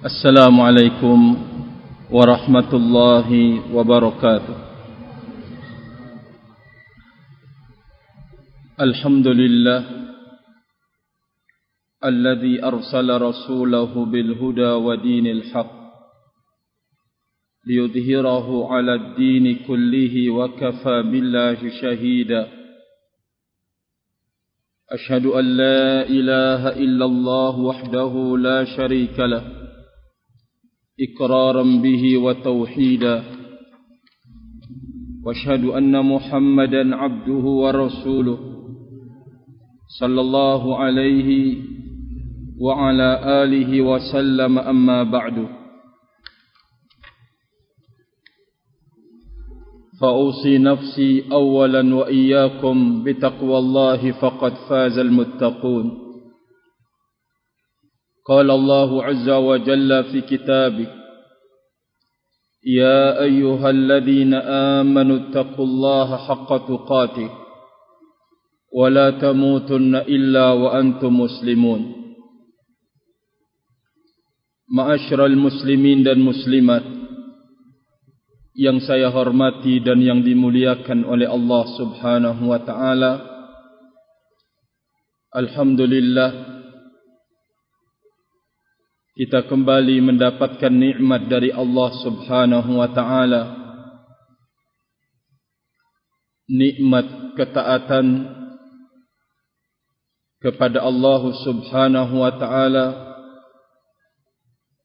السلام عليكم ورحمة الله وبركاته. الحمد لله الذي أرسل رسوله بالهدى ودين الحق ليظهره على الدين كله وكفى بالله شهيدا. أشهد أن لا إله إلا الله وحده لا شريك له. إقرارا به وتوحيدا. وأشهد أن محمدا عبده ورسوله صلى الله عليه وعلى آله وسلم. أما بعد فأوصي نفسي أولا وإياكم بتقوى الله فقد فاز المتقون. قال الله عز وجل في كتابه يا أيها الذين آمنوا اتقوا الله حق تقاته ولا تموتن إلا وأنتم مسلمون معاشر المسلمين والمسلمات yang saya hormati dan yang dimuliakan oleh Allah Subhanahu wa taala. Alhamdulillah kita kembali mendapatkan nikmat dari Allah Subhanahu wa taala. Nikmat ketaatan kepada Allah Subhanahu wa taala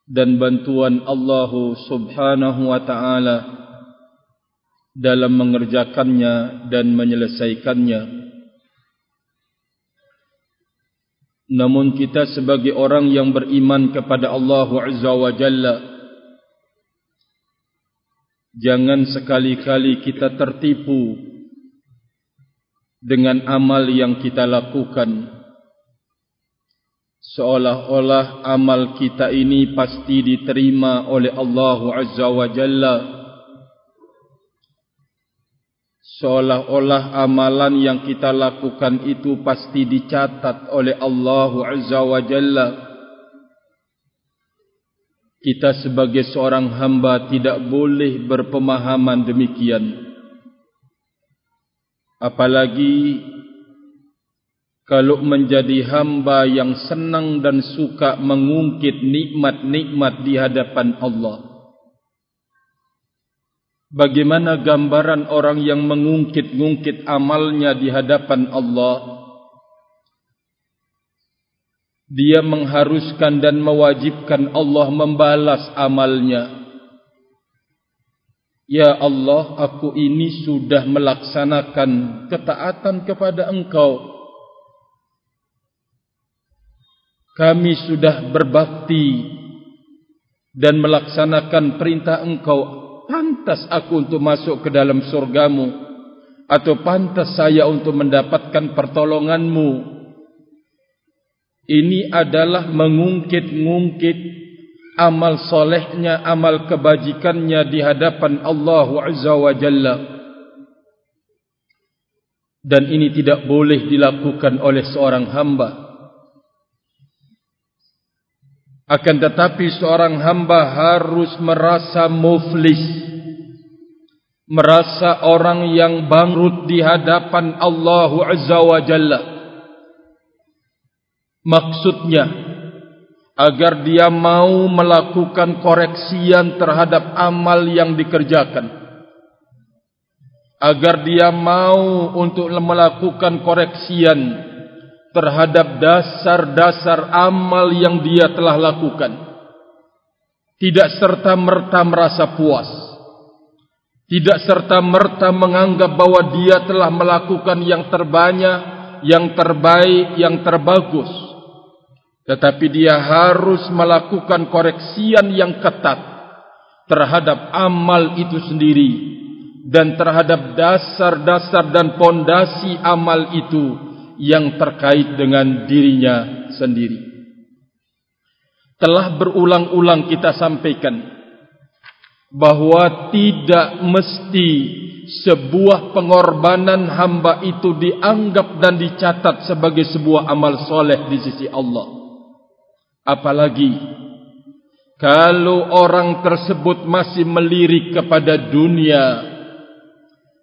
dan bantuan Allah Subhanahu wa taala dalam mengerjakannya dan menyelesaikannya. Namun kita sebagai orang yang beriman kepada Allah Azza wa Jalla Jangan sekali-kali kita tertipu Dengan amal yang kita lakukan. Seolah-olah amal kita ini pasti diterima oleh Allah Azza wa Jalla Seolah-olah amalan yang kita lakukan itu pasti dicatat oleh Allah Azza wa Jalla. Kita sebagai seorang hamba tidak boleh berpemahaman demikian. Apalagi kalau menjadi hamba yang senang dan suka mengungkit nikmat-nikmat di hadapan Allah. Bagaimana gambaran orang yang mengungkit-ungkit amalnya di hadapan Allah? Dia mengharuskan dan mewajibkan Allah membalas amalnya. Ya Allah, aku ini sudah melaksanakan ketaatan kepada engkau. Kami sudah berbakti dan melaksanakan perintah engkau pantas aku untuk masuk ke dalam surgamu atau pantas saya untuk mendapatkan pertolonganmu ini adalah mengungkit-ungkit amal solehnya, amal kebajikannya di hadapan Allah Azza wa Jalla. Dan ini tidak boleh dilakukan oleh seorang hamba. Akan tetapi seorang hamba harus merasa muflis Merasa orang yang bangkrut di hadapan Allah Azza wa Jalla Maksudnya Agar dia mau melakukan koreksian terhadap amal yang dikerjakan Agar dia mau untuk melakukan koreksian terhadap dasar-dasar amal yang dia telah lakukan. Tidak serta-merta merasa puas. Tidak serta-merta menganggap bahwa dia telah melakukan yang terbanyak, yang terbaik, yang terbagus. Tetapi dia harus melakukan koreksian yang ketat terhadap amal itu sendiri dan terhadap dasar-dasar dan pondasi amal itu yang terkait dengan dirinya sendiri. Telah berulang-ulang kita sampaikan bahawa tidak mesti sebuah pengorbanan hamba itu dianggap dan dicatat sebagai sebuah amal soleh di sisi Allah. Apalagi kalau orang tersebut masih melirik kepada dunia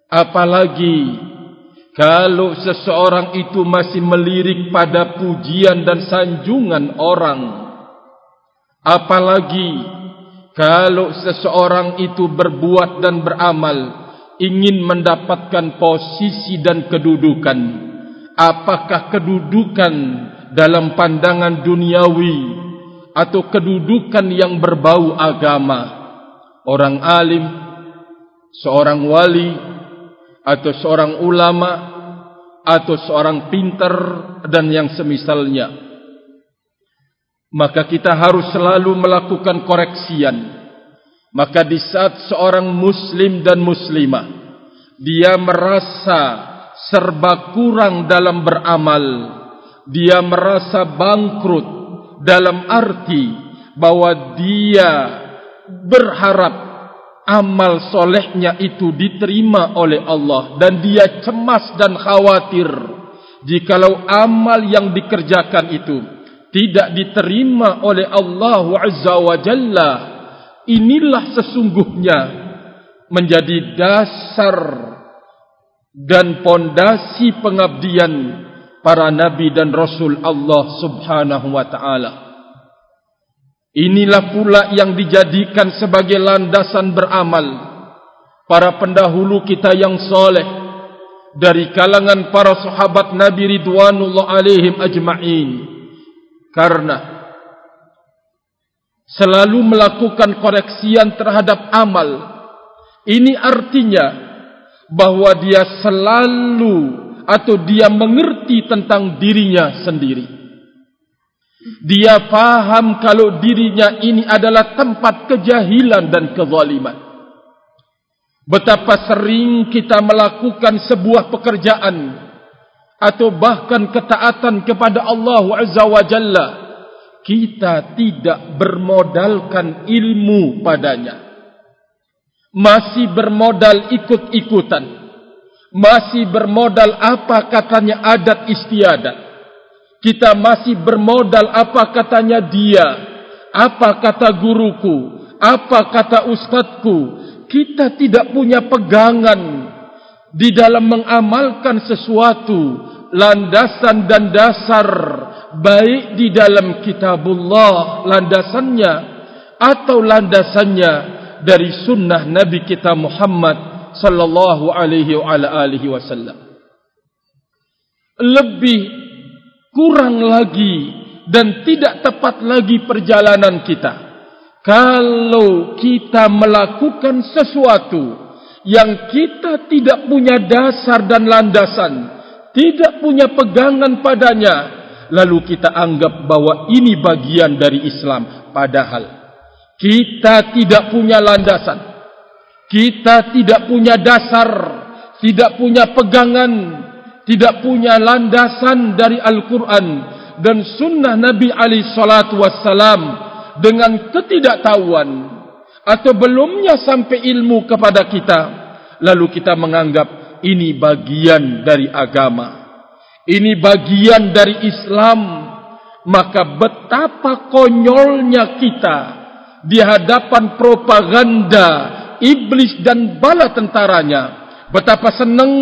apalagi kalau seseorang itu masih melirik pada pujian dan sanjungan orang apalagi kalau seseorang itu berbuat dan beramal ingin mendapatkan posisi dan kedudukan apakah kedudukan dalam pandangan duniawi atau kedudukan yang berbau agama? Orang alim seorang wali atau seorang ulama atau seorang pintar dan yang semisalnya maka kita harus selalu melakukan koreksian. Maka di saat seorang muslim dan muslimah dia merasa serba kurang dalam beramal dia merasa bangkrut dalam arti bahwa dia berharap amal solehnya itu diterima oleh Allah dan dia cemas dan khawatir jikalau amal yang dikerjakan itu tidak diterima oleh Allah Azza wa Jalla inilah sesungguhnya menjadi dasar dan pondasi pengabdian para nabi dan rasul Allah Subhanahu wa taala. Inilah pula yang dijadikan sebagai landasan beramal para pendahulu kita yang soleh dari kalangan para sahabat Nabi ridwanullah alaihim ajma'in karena selalu melakukan koreksian terhadap amal ini artinya bahwa dia selalu atau dia mengerti tentang dirinya sendiri. Dia faham kalau dirinya ini adalah tempat kejahilan dan kezaliman. Betapa sering kita melakukan sebuah pekerjaan atau bahkan ketaatan kepada Allah Azza wa Jalla kita tidak bermodalkan ilmu padanya masih bermodal ikut-ikutan masih bermodal apa katanya adat istiadat. Kita masih bermodal apa katanya dia, apa kata guruku, apa kata ustadku. Kita tidak punya pegangan di dalam mengamalkan sesuatu landasan dan dasar baik di dalam kitabullah landasannya atau landasannya dari sunnah Nabi kita Muhammad sallallahu alaihi wa alihi wasallam. Lebih kurang lagi dan tidak tepat lagi perjalanan kita kalau kita melakukan sesuatu yang kita tidak punya dasar dan landasan, tidak punya pegangan padanya, lalu kita anggap bahwa ini bagian dari Islam. Padahal kita tidak punya landasan kita tidak punya dasar, tidak punya pegangan, tidak punya landasan dari Al-Quran dan Sunnah Nabi Ali Shallallahu Wasallam dengan ketidaktahuan atau belumnya sampai ilmu kepada kita, lalu kita menganggap ini bagian dari agama, ini bagian dari Islam, maka betapa konyolnya kita di hadapan propaganda iblis dan bala tentaranya. Betapa senang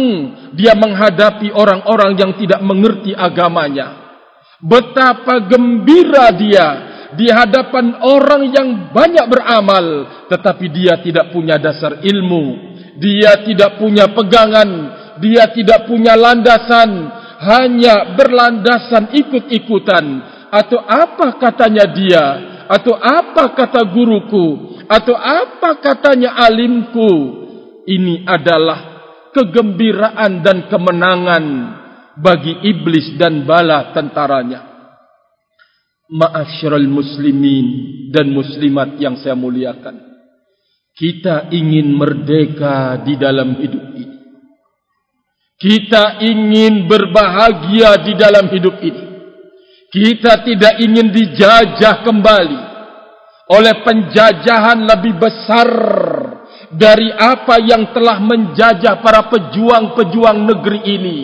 dia menghadapi orang-orang yang tidak mengerti agamanya. Betapa gembira dia di hadapan orang yang banyak beramal tetapi dia tidak punya dasar ilmu dia tidak punya pegangan dia tidak punya landasan hanya berlandasan ikut-ikutan. Atau apa katanya dia? Atau apa kata guruku? Atau apa katanya alimku? Ini adalah kegembiraan dan kemenangan bagi iblis dan bala tentaranya. Ma'asyiral muslimin dan muslimat yang saya muliakan kita ingin merdeka di dalam hidup ini. Kita ingin berbahagia di dalam hidup ini. Kita tidak ingin dijajah kembali oleh penjajahan lebih besar dari apa yang telah menjajah para pejuang-pejuang negeri ini.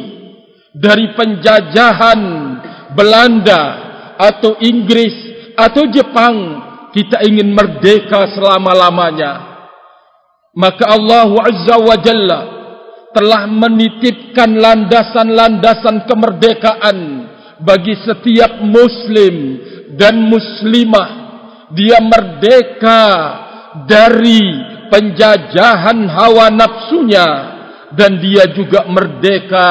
Dari penjajahan Belanda atau Inggris atau Jepang kita ingin merdeka selama-lamanya. Maka Allah Azza wa Jalla telah menitipkan landasan-landasan kemerdekaan bagi setiap muslim dan muslimah. Dia merdeka dari penjajahan hawa nafsunya dan dia juga merdeka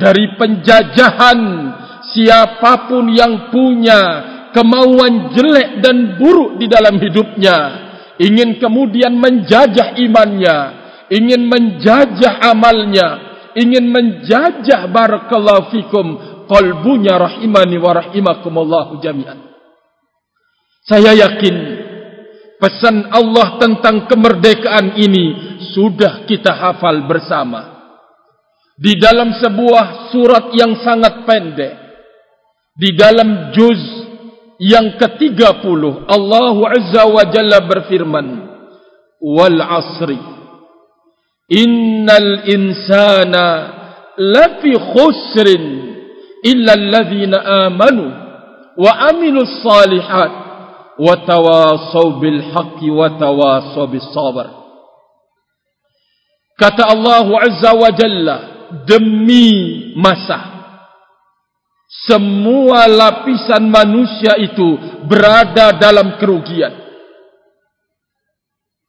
dari penjajahan siapapun yang punya kemauan jelek dan buruk di dalam hidupnya ingin kemudian menjajah imannya ingin menjajah amalnya ingin menjajah barakallahu fikum qalbunya rahimani wa rahimakumullah jami'an. Saya yakin pesan Allah tentang kemerdekaan ini sudah kita hafal bersama. Di dalam sebuah surat yang sangat pendek di dalam juz yang ketiga puluh Allah Azza wa Jalla berfirman wal asri innal insana lafi khusrin illa alladhina amanu wa amilus salihat wa tawasaw bil haqqi wa tawasaw bis sabr kata Allah Azza wa Jalla demi masa semua lapisan manusia itu berada dalam kerugian.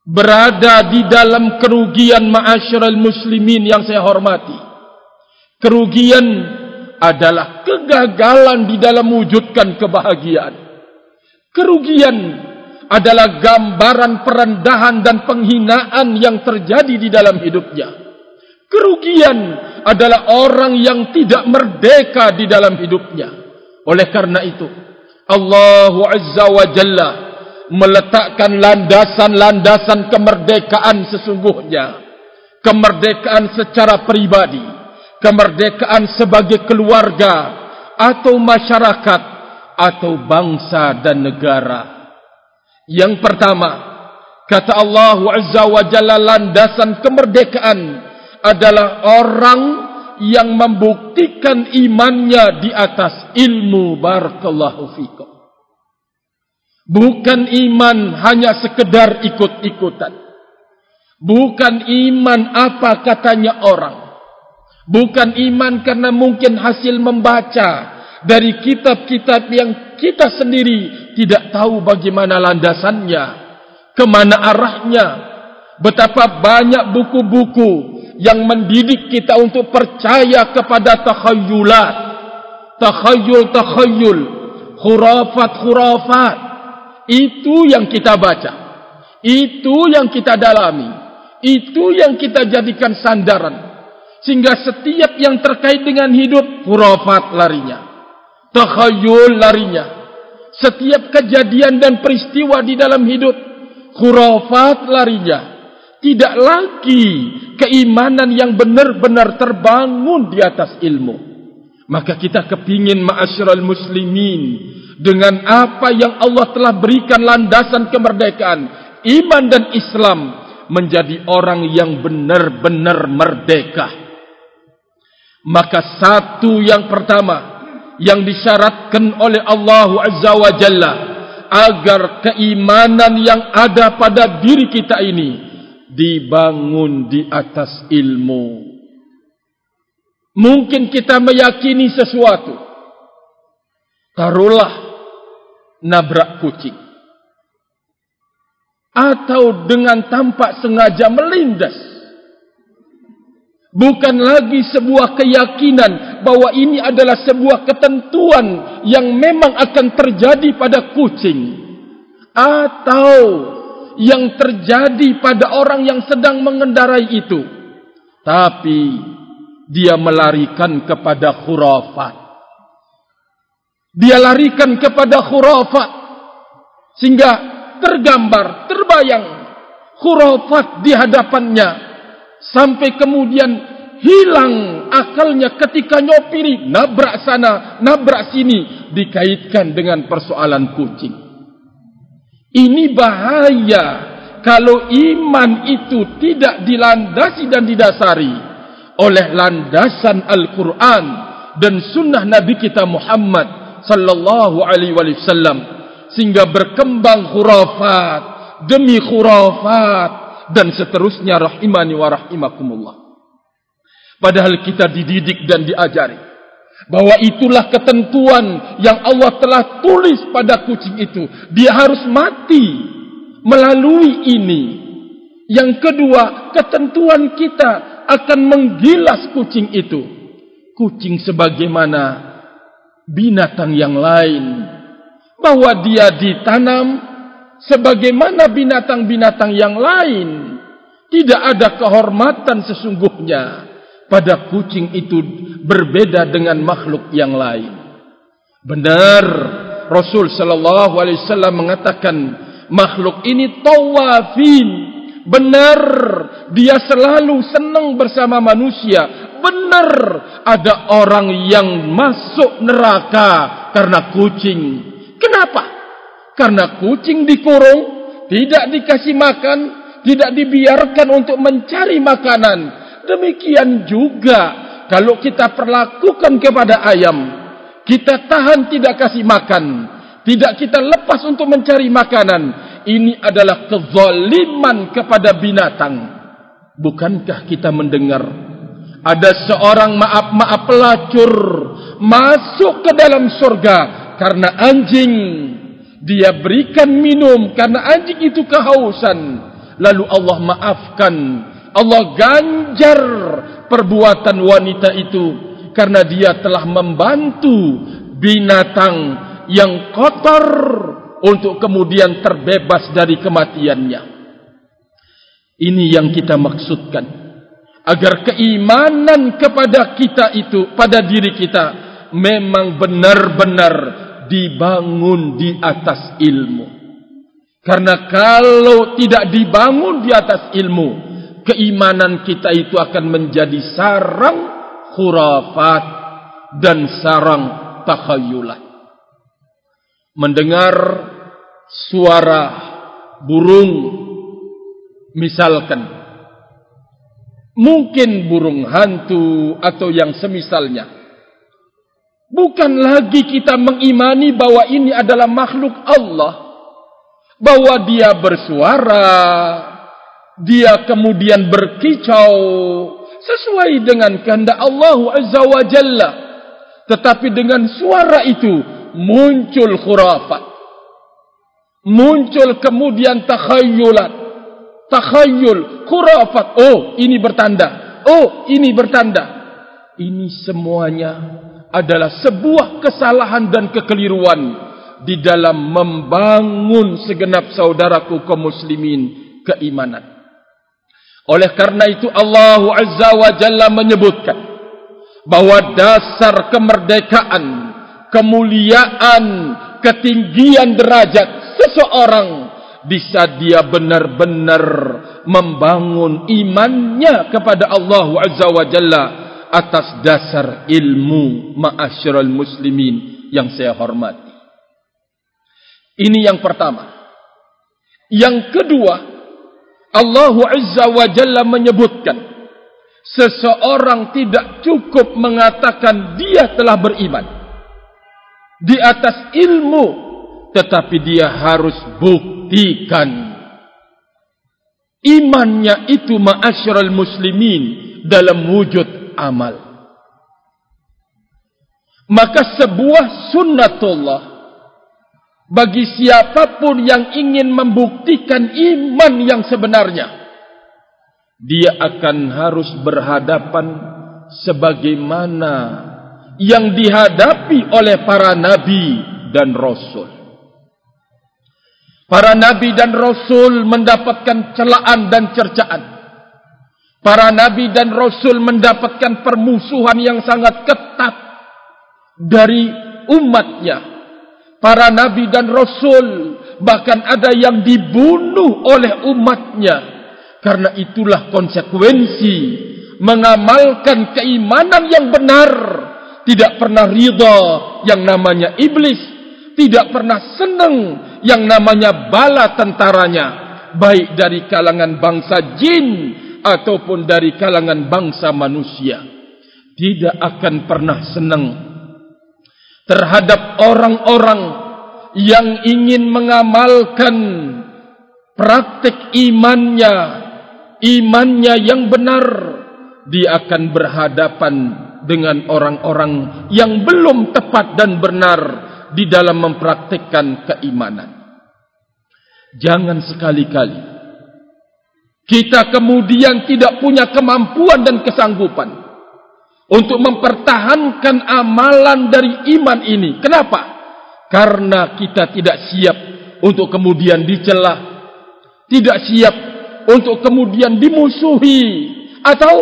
Berada di dalam kerugian ma'asyiral muslimin yang saya hormati. Kerugian adalah kegagalan di dalam wujudkan kebahagiaan. Kerugian adalah gambaran perendahan dan penghinaan yang terjadi di dalam hidupnya Kerugian adalah orang yang tidak merdeka di dalam hidupnya. Oleh karena itu, Allah Azza wa Jalla meletakkan landasan-landasan kemerdekaan sesungguhnya. Kemerdekaan secara pribadi, kemerdekaan sebagai keluarga atau masyarakat atau bangsa dan negara. Yang pertama, kata Allah Azza wa Jalla landasan kemerdekaan adalah orang yang membuktikan imannya di atas ilmu barakallahu fikum. Bukan iman hanya sekedar ikut-ikutan. Bukan iman apa katanya orang. Bukan iman karena mungkin hasil membaca dari kitab-kitab yang kita sendiri tidak tahu bagaimana landasannya, kemana arahnya, betapa banyak buku-buku yang mendidik kita untuk percaya kepada takhayulat. Takhayul-takhayul khurafat-khurafat itu yang kita baca. Itu yang kita dalami. Itu yang kita jadikan sandaran. Sehingga setiap yang terkait dengan hidup khurafat larinya. Takhayul larinya. Setiap kejadian dan peristiwa di dalam hidup khurafat larinya tidak lagi keimanan yang benar-benar terbangun di atas ilmu. Maka kita kepingin ma'asyiral muslimin dengan apa yang Allah telah berikan landasan kemerdekaan, iman dan Islam menjadi orang yang benar-benar merdeka. Maka satu yang pertama yang disyaratkan oleh Allah Azza wa Jalla agar keimanan yang ada pada diri kita ini dibangun di atas ilmu. Mungkin kita meyakini sesuatu. Taruhlah nabrak kucing. Atau dengan tampak sengaja melindas. Bukan lagi sebuah keyakinan bahwa ini adalah sebuah ketentuan yang memang akan terjadi pada kucing. Atau yang terjadi pada orang yang sedang mengendarai itu. Tapi dia melarikan kepada khurafat. Dia larikan kepada khurafat. Sehingga tergambar, terbayang khurafat di hadapannya. Sampai kemudian hilang akalnya ketika nyopiri. Nabrak sana, nabrak sini. Dikaitkan dengan persoalan kucing. Ini bahaya kalau iman itu tidak dilandasi dan didasari oleh landasan Al-Quran dan sunnah Nabi kita Muhammad sallallahu alaihi wasallam sehingga berkembang khurafat demi khurafat dan seterusnya rahimani wa rahimakumullah. Padahal kita dididik dan diajari bahwa itulah ketentuan yang Allah telah tulis pada kucing itu. Dia harus mati melalui ini. Yang kedua, ketentuan kita akan menggilas kucing itu. Kucing sebagaimana binatang yang lain. Bahwa dia ditanam sebagaimana binatang-binatang yang lain. Tidak ada kehormatan sesungguhnya pada kucing itu berbeda dengan makhluk yang lain. Benar Rasul sallallahu alaihi wasallam mengatakan makhluk ini tawafin. Benar dia selalu senang bersama manusia. Benar ada orang yang masuk neraka karena kucing. Kenapa? Karena kucing dikurung, tidak dikasih makan, tidak dibiarkan untuk mencari makanan. Demikian juga kalau kita perlakukan kepada ayam, kita tahan tidak kasih makan, tidak kita lepas untuk mencari makanan. Ini adalah kezaliman kepada binatang. Bukankah kita mendengar ada seorang maaf-maaf pelacur masuk ke dalam surga karena anjing dia berikan minum karena anjing itu kehausan lalu Allah maafkan Allah ganjar perbuatan wanita itu karena dia telah membantu binatang yang kotor untuk kemudian terbebas dari kematiannya ini yang kita maksudkan agar keimanan kepada kita itu pada diri kita memang benar-benar dibangun di atas ilmu. Karena kalau tidak dibangun di atas ilmu, keimanan kita itu akan menjadi sarang khurafat dan sarang takhayulat. Mendengar suara burung misalkan mungkin burung hantu atau yang semisalnya Bukan lagi kita mengimani bahwa ini adalah makhluk Allah. Bahwa dia bersuara. Dia kemudian berkicau. Sesuai dengan kehendak Allah Azza wa Jalla. Tetapi dengan suara itu muncul khurafat. Muncul kemudian takhayulat. Takhayul, khurafat. Oh ini bertanda. Oh ini bertanda. Ini semuanya adalah sebuah kesalahan dan kekeliruan di dalam membangun segenap saudaraku kaum muslimin keimanan. Oleh karena itu Allah Azza wa Jalla menyebutkan bahwa dasar kemerdekaan, kemuliaan, ketinggian derajat seseorang bisa dia benar-benar membangun imannya kepada Allah Azza wa Jalla atas dasar ilmu ma'asyiral muslimin yang saya hormati. Ini yang pertama. Yang kedua, Allah Azza wa Jalla menyebutkan seseorang tidak cukup mengatakan dia telah beriman di atas ilmu tetapi dia harus buktikan imannya itu ma'asyiral muslimin dalam wujud amal. Maka sebuah sunnatullah bagi siapapun yang ingin membuktikan iman yang sebenarnya, dia akan harus berhadapan sebagaimana yang dihadapi oleh para nabi dan rasul. Para nabi dan rasul mendapatkan celaan dan cercaan. Para nabi dan rasul mendapatkan permusuhan yang sangat ketat dari umatnya. Para nabi dan rasul bahkan ada yang dibunuh oleh umatnya. Karena itulah konsekuensi mengamalkan keimanan yang benar. Tidak pernah ridha yang namanya iblis. Tidak pernah senang yang namanya bala tentaranya. Baik dari kalangan bangsa jin ataupun dari kalangan bangsa manusia tidak akan pernah senang terhadap orang-orang yang ingin mengamalkan praktik imannya, imannya yang benar, dia akan berhadapan dengan orang-orang yang belum tepat dan benar di dalam mempraktikkan keimanan. Jangan sekali-kali kita kemudian tidak punya kemampuan dan kesanggupan untuk mempertahankan amalan dari iman ini. Kenapa? Karena kita tidak siap untuk kemudian dicela, tidak siap untuk kemudian dimusuhi atau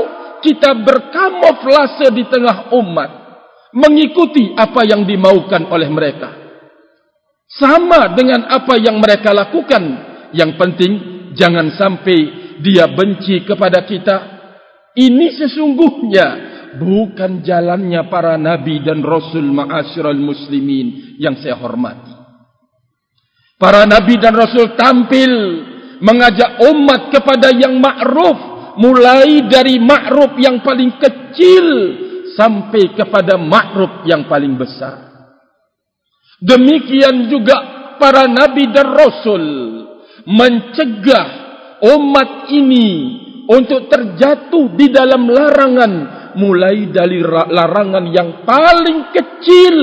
kita berkamuflase di tengah umat mengikuti apa yang dimaukan oleh mereka. Sama dengan apa yang mereka lakukan. Yang penting jangan sampai dia benci kepada kita. Ini sesungguhnya bukan jalannya para nabi dan rasul ma'asyiral muslimin yang saya hormati. Para nabi dan rasul tampil mengajak umat kepada yang ma'ruf mulai dari ma'ruf yang paling kecil sampai kepada ma'ruf yang paling besar. Demikian juga para nabi dan rasul mencegah umat ini untuk terjatuh di dalam larangan mulai dari larangan yang paling kecil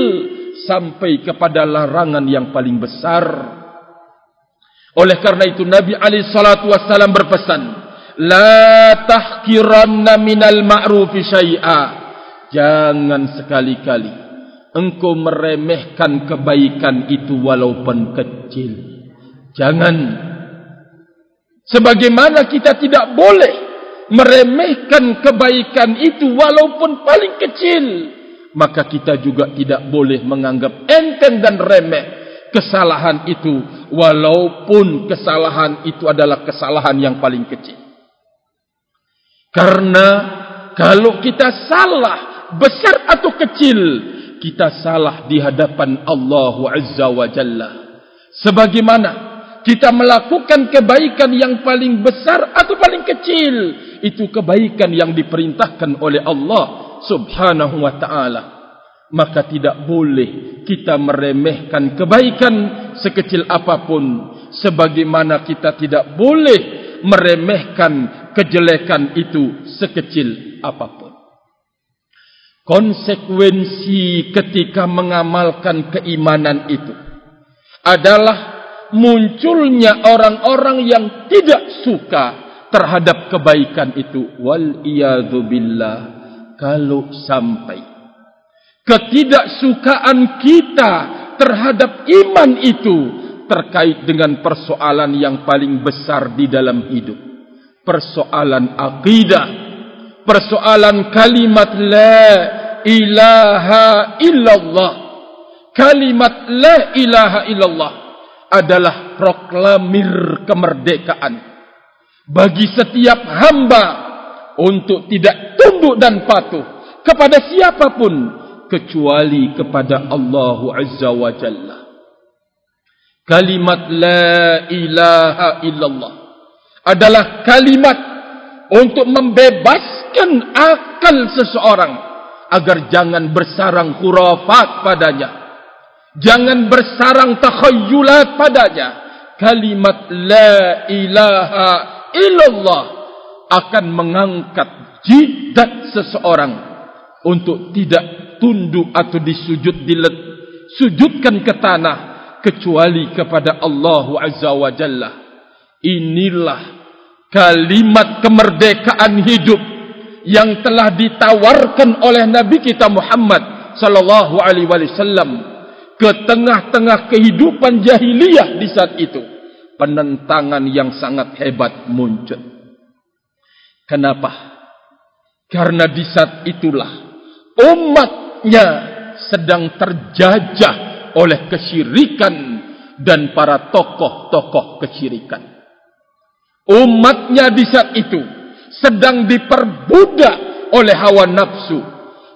sampai kepada larangan yang paling besar. Oleh karena itu Nabi Ali Shallallahu Wasallam berpesan, La tahkiranna minal ma'rufi syai'a. Jangan sekali-kali engkau meremehkan kebaikan itu walaupun kecil. Jangan Sebagaimana kita tidak boleh meremehkan kebaikan itu walaupun paling kecil. Maka kita juga tidak boleh menganggap enteng dan remeh kesalahan itu. Walaupun kesalahan itu adalah kesalahan yang paling kecil. Karena kalau kita salah besar atau kecil. Kita salah di hadapan Allah Azza wa Jalla. Sebagaimana kita melakukan kebaikan yang paling besar atau paling kecil itu kebaikan yang diperintahkan oleh Allah Subhanahu wa taala. Maka tidak boleh kita meremehkan kebaikan sekecil apapun. Sebagaimana kita tidak boleh meremehkan kejelekan itu sekecil apapun. Konsekuensi ketika mengamalkan keimanan itu adalah munculnya orang-orang yang tidak suka terhadap kebaikan itu wal billah kalau sampai ketidaksukaan kita terhadap iman itu terkait dengan persoalan yang paling besar di dalam hidup. Persoalan akidah persoalan kalimat la ilaha illallah. Kalimat la ilaha illallah adalah proklamir kemerdekaan bagi setiap hamba untuk tidak tunduk dan patuh kepada siapapun kecuali kepada Allah Azza wa Jalla. Kalimat la ilaha illallah adalah kalimat untuk membebaskan akal seseorang agar jangan bersarang khurafat padanya. Jangan bersarang takhayulat padanya. Kalimat la ilaha illallah akan mengangkat jidat seseorang untuk tidak tunduk atau disujud dilet sujudkan ke tanah kecuali kepada Allah Azza wa Jalla. Inilah kalimat kemerdekaan hidup yang telah ditawarkan oleh Nabi kita Muhammad sallallahu alaihi wasallam ke tengah-tengah kehidupan jahiliyah di saat itu penentangan yang sangat hebat muncul. Kenapa? Karena di saat itulah umatnya sedang terjajah oleh kesyirikan dan para tokoh-tokoh kesyirikan. Umatnya di saat itu sedang diperbudak oleh hawa nafsu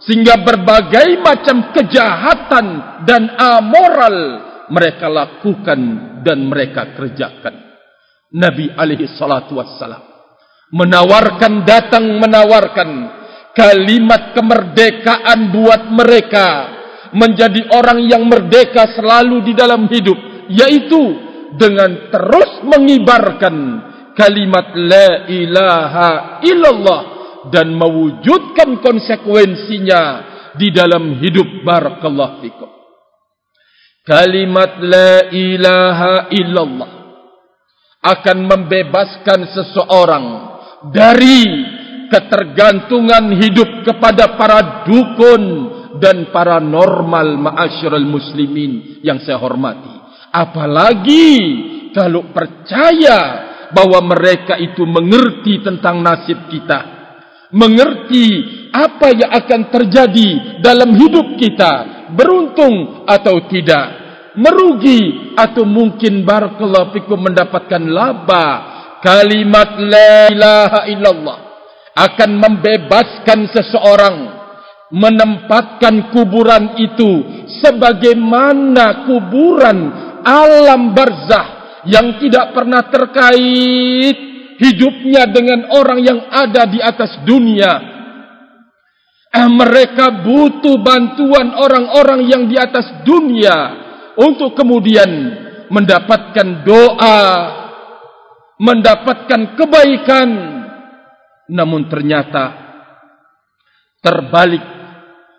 sehingga berbagai macam kejahatan dan amoral mereka lakukan dan mereka kerjakan. Nabi alaihi salatu wassalam menawarkan datang menawarkan kalimat kemerdekaan buat mereka menjadi orang yang merdeka selalu di dalam hidup yaitu dengan terus mengibarkan kalimat la ilaha illallah dan mewujudkan konsekuensinya di dalam hidup barakallahu fikum kalimat la ilaha illallah akan membebaskan seseorang dari ketergantungan hidup kepada para dukun dan para normal ma'asyiral muslimin yang saya hormati. Apalagi kalau percaya bahwa mereka itu mengerti tentang nasib kita mengerti apa yang akan terjadi dalam hidup kita beruntung atau tidak, merugi atau mungkin barakallahu fikum mendapatkan laba. Kalimat la ilaha illallah akan membebaskan seseorang menempatkan kuburan itu sebagaimana kuburan alam barzah yang tidak pernah terkait hidupnya dengan orang yang ada di atas dunia eh, mereka butuh bantuan orang-orang yang di atas dunia untuk kemudian mendapatkan doa, mendapatkan kebaikan. Namun ternyata terbalik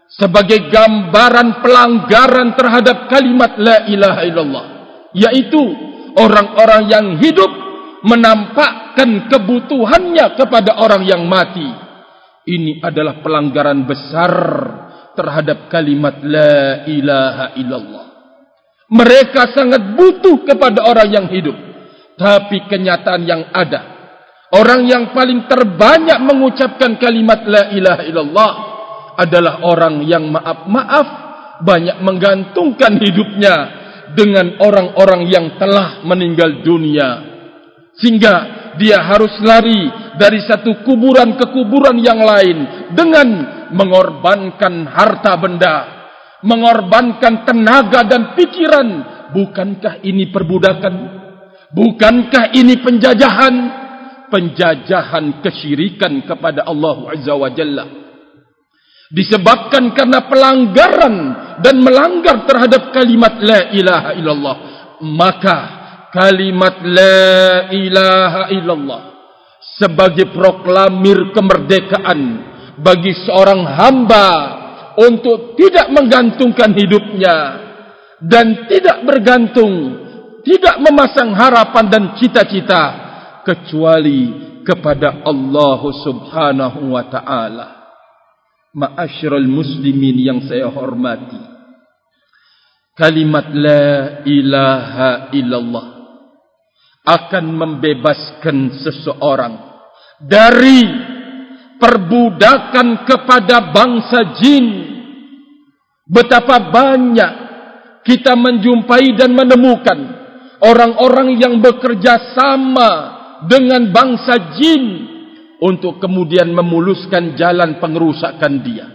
sebagai gambaran pelanggaran terhadap kalimat la ilaha illallah, yaitu orang-orang yang hidup menampakkan kebutuhannya kepada orang yang mati ini adalah pelanggaran besar terhadap kalimat la ilaha illallah. Mereka sangat butuh kepada orang yang hidup. Tapi kenyataan yang ada. Orang yang paling terbanyak mengucapkan kalimat la ilaha illallah adalah orang yang maaf-maaf banyak menggantungkan hidupnya dengan orang-orang yang telah meninggal dunia. Sehingga dia harus lari dari satu kuburan ke kuburan yang lain dengan mengorbankan harta benda, mengorbankan tenaga dan pikiran. Bukankah ini perbudakan? Bukankah ini penjajahan? Penjajahan kesyirikan kepada Allah Azza wa Jalla. Disebabkan karena pelanggaran dan melanggar terhadap kalimat La ilaha illallah. Maka kalimat la ilaha illallah sebagai proklamir kemerdekaan bagi seorang hamba untuk tidak menggantungkan hidupnya dan tidak bergantung tidak memasang harapan dan cita-cita kecuali kepada Allah Subhanahu wa taala. Ma'asyiral muslimin yang saya hormati kalimat la ilaha illallah akan membebaskan seseorang dari perbudakan kepada bangsa jin. Betapa banyak kita menjumpai dan menemukan orang-orang yang bekerja sama dengan bangsa jin untuk kemudian memuluskan jalan pengerusakan dia.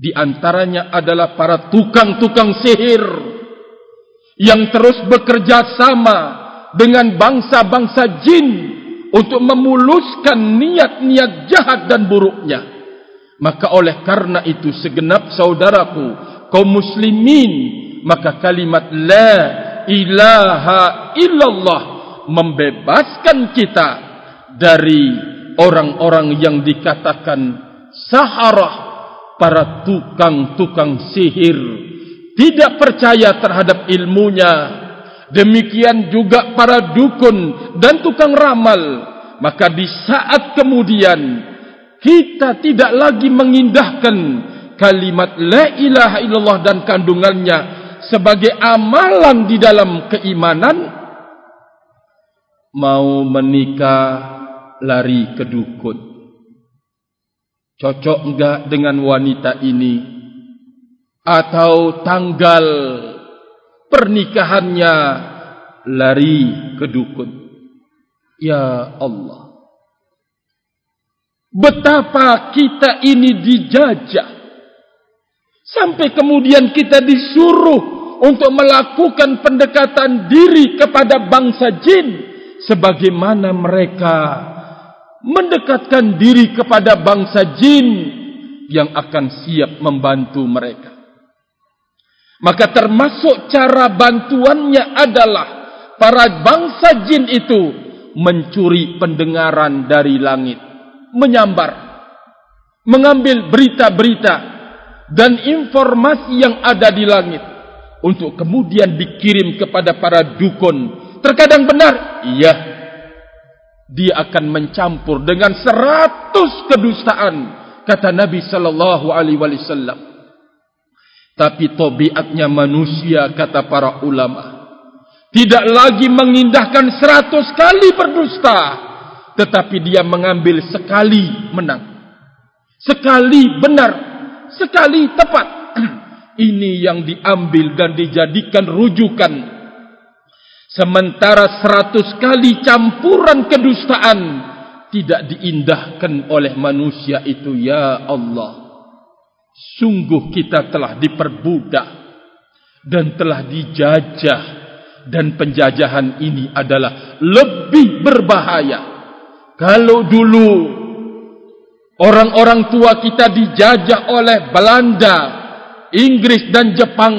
Di antaranya adalah para tukang-tukang sihir yang terus bekerja sama dengan bangsa-bangsa jin untuk memuluskan niat-niat jahat dan buruknya. Maka oleh karena itu segenap saudaraku kaum muslimin maka kalimat la ilaha illallah membebaskan kita dari orang-orang yang dikatakan saharah para tukang-tukang sihir tidak percaya terhadap ilmunya Demikian juga para dukun dan tukang ramal. Maka di saat kemudian kita tidak lagi mengindahkan kalimat la ilaha illallah dan kandungannya sebagai amalan di dalam keimanan mau menikah lari ke dukun cocok enggak dengan wanita ini atau tanggal pernikahannya lari ke dukun. Ya Allah. Betapa kita ini dijajah. Sampai kemudian kita disuruh untuk melakukan pendekatan diri kepada bangsa jin. Sebagaimana mereka mendekatkan diri kepada bangsa jin yang akan siap membantu mereka. Maka termasuk cara bantuannya adalah para bangsa jin itu mencuri pendengaran dari langit, menyambar, mengambil berita-berita dan informasi yang ada di langit untuk kemudian dikirim kepada para dukun. Terkadang benar, iya, dia akan mencampur dengan seratus kedustaan, kata Nabi Sallallahu Alaihi Wasallam. Tapi tobiatnya manusia kata para ulama. Tidak lagi mengindahkan seratus kali berdusta. Tetapi dia mengambil sekali menang. Sekali benar. Sekali tepat. Ini yang diambil dan dijadikan rujukan. Sementara seratus kali campuran kedustaan. Tidak diindahkan oleh manusia itu. Ya Allah. Sungguh kita telah diperbudak dan telah dijajah dan penjajahan ini adalah lebih berbahaya. Kalau dulu orang-orang tua kita dijajah oleh Belanda, Inggris dan Jepang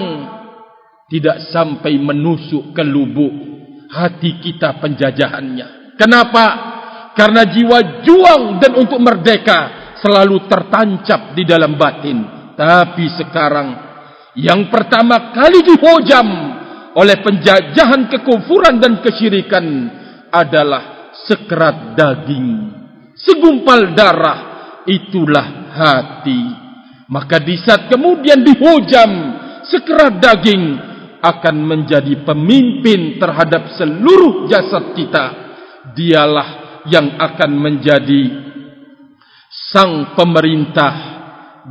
tidak sampai menusuk ke lubuk hati kita penjajahannya. Kenapa? Karena jiwa juang dan untuk merdeka selalu tertancap di dalam batin. Tapi sekarang yang pertama kali dihujam oleh penjajahan kekufuran dan kesyirikan adalah sekerat daging. Segumpal darah itulah hati. Maka di saat kemudian dihujam sekerat daging akan menjadi pemimpin terhadap seluruh jasad kita. Dialah yang akan menjadi sang pemerintah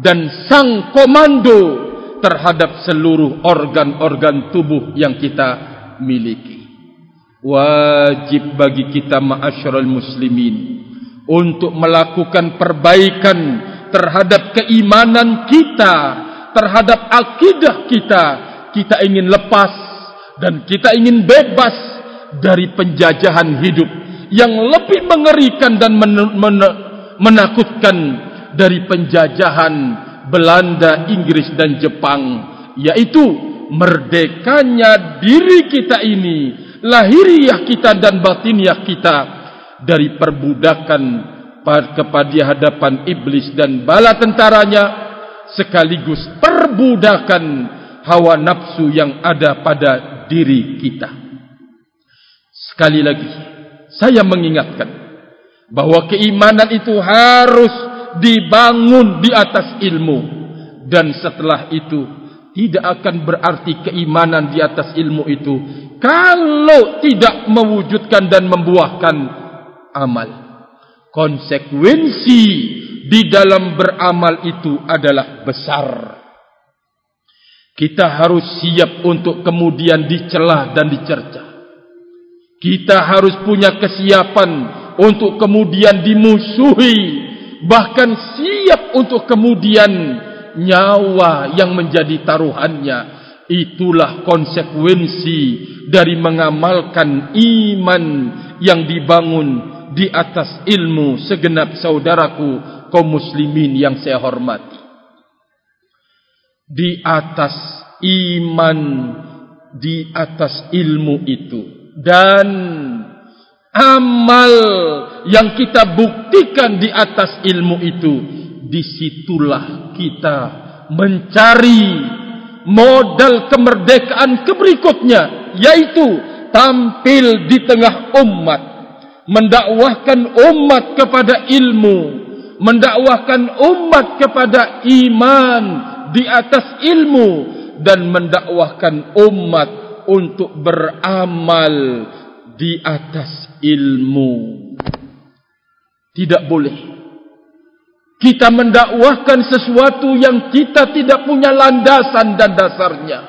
dan sang komando terhadap seluruh organ-organ tubuh yang kita miliki. Wajib bagi kita ma'asyiral muslimin untuk melakukan perbaikan terhadap keimanan kita, terhadap akidah kita. Kita ingin lepas dan kita ingin bebas dari penjajahan hidup yang lebih mengerikan dan men- men- menakutkan dari penjajahan Belanda, Inggris dan Jepang yaitu merdekanya diri kita ini lahiriah kita dan batiniah kita dari perbudakan kepada hadapan iblis dan bala tentaranya sekaligus perbudakan hawa nafsu yang ada pada diri kita. Sekali lagi saya mengingatkan bahwa keimanan itu harus dibangun di atas ilmu. Dan setelah itu tidak akan berarti keimanan di atas ilmu itu kalau tidak mewujudkan dan membuahkan amal. Konsekuensi di dalam beramal itu adalah besar. Kita harus siap untuk kemudian dicelah dan dicerca. Kita harus punya kesiapan untuk kemudian dimusuhi. Bahkan siap untuk kemudian nyawa yang menjadi taruhannya. Itulah konsekuensi dari mengamalkan iman yang dibangun di atas ilmu segenap saudaraku kaum muslimin yang saya hormati. Di atas iman di atas ilmu itu. Dan amal yang kita buktikan di atas ilmu itu disitulah kita mencari modal kemerdekaan keberikutnya yaitu tampil di tengah umat mendakwahkan umat kepada ilmu mendakwahkan umat kepada iman di atas ilmu dan mendakwahkan umat untuk beramal di atas ilmu. Tidak boleh. Kita mendakwahkan sesuatu yang kita tidak punya landasan dan dasarnya.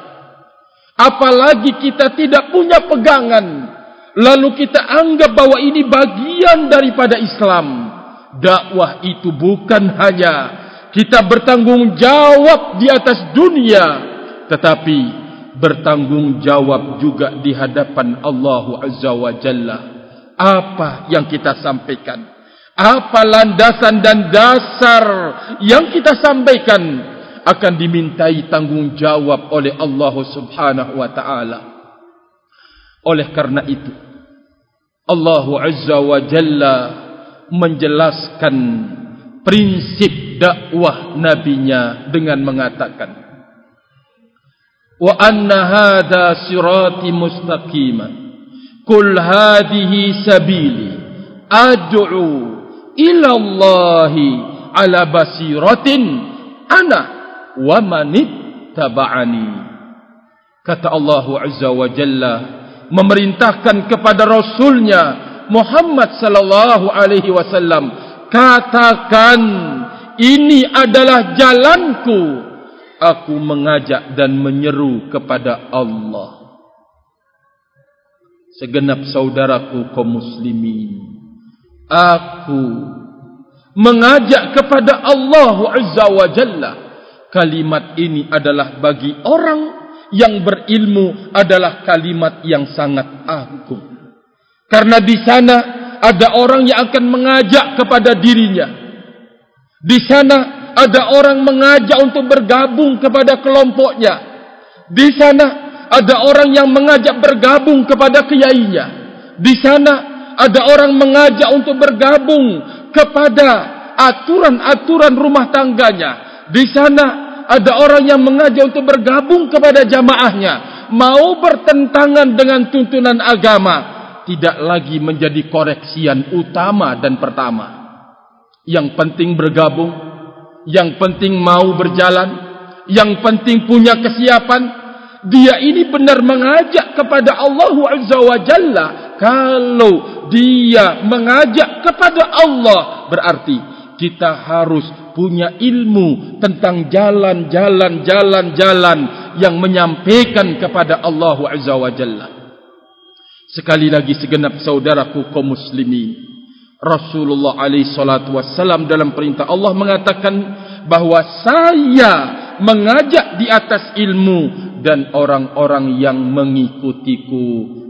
Apalagi kita tidak punya pegangan. Lalu kita anggap bahwa ini bagian daripada Islam. Dakwah itu bukan hanya kita bertanggung jawab di atas dunia. Tetapi bertanggung jawab juga di hadapan Allah Azza wa Jalla apa yang kita sampaikan apa landasan dan dasar yang kita sampaikan akan dimintai tanggungjawab oleh Allah Subhanahu wa taala. Oleh karena itu, Allah Azza wa Jalla menjelaskan prinsip dakwah nabinya dengan mengatakan wa anna hadha sirati mustaqiman kul hadhihi sabili. Ad'u ila Allah ala basiratin ana wa manittaba'ani kata Allah azza wa jalla memerintahkan kepada rasulnya Muhammad sallallahu alaihi wasallam katakan ini adalah jalanku. Aku mengajak dan menyeru kepada Allah segenap saudaraku kaum muslimin aku mengajak kepada Allah azza wa jalla kalimat ini adalah bagi orang yang berilmu adalah kalimat yang sangat agung. Karena di sana ada orang yang akan mengajak kepada dirinya. Di sana ada orang mengajak untuk bergabung kepada kelompoknya. Di sana ada orang yang mengajak bergabung kepada kiainya. Di sana ada orang mengajak untuk bergabung kepada aturan-aturan rumah tangganya. Di sana ada orang yang mengajak untuk bergabung kepada jamaahnya. Mau bertentangan dengan tuntunan agama. Tidak lagi menjadi koreksian utama dan pertama. Yang penting bergabung. Yang penting mau berjalan. Yang penting punya kesiapan. Dia ini benar mengajak kepada Allah Azza wa Jalla. Kalau dia mengajak kepada Allah. Berarti kita harus punya ilmu tentang jalan-jalan jalan-jalan yang menyampaikan kepada Allah Azza wa Jalla. Sekali lagi segenap saudaraku kaum muslimin, Rasulullah alaihi salatu wasallam dalam perintah Allah mengatakan bahawa saya mengajak di atas ilmu dan orang-orang yang mengikutiku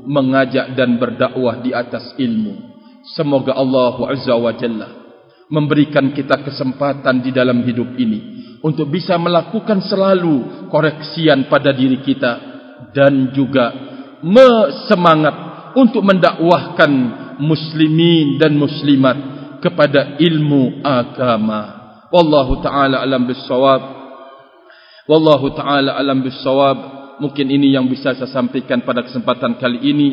mengajak dan berdakwah di atas ilmu. Semoga Allah Azza wa Jalla memberikan kita kesempatan di dalam hidup ini untuk bisa melakukan selalu koreksian pada diri kita dan juga semangat untuk mendakwahkan muslimin dan muslimat kepada ilmu agama. Wallahu taala alam bisawab. Wallahu taala alam bisawab. Mungkin ini yang bisa saya sampaikan pada kesempatan kali ini.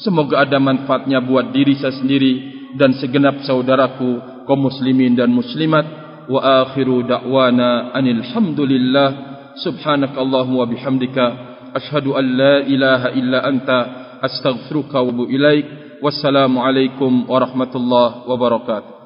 Semoga ada manfaatnya buat diri saya sendiri dan segenap saudaraku kaum muslimin dan muslimat. Wa akhiru da'wana anil hamdulillah subhanakallahumma wa bihamdika. Ashhadu an la ilaha illa anta. Astaghfiruka wa atubu ilaik. Wassalamu alaikum warahmatullahi wabarakatuh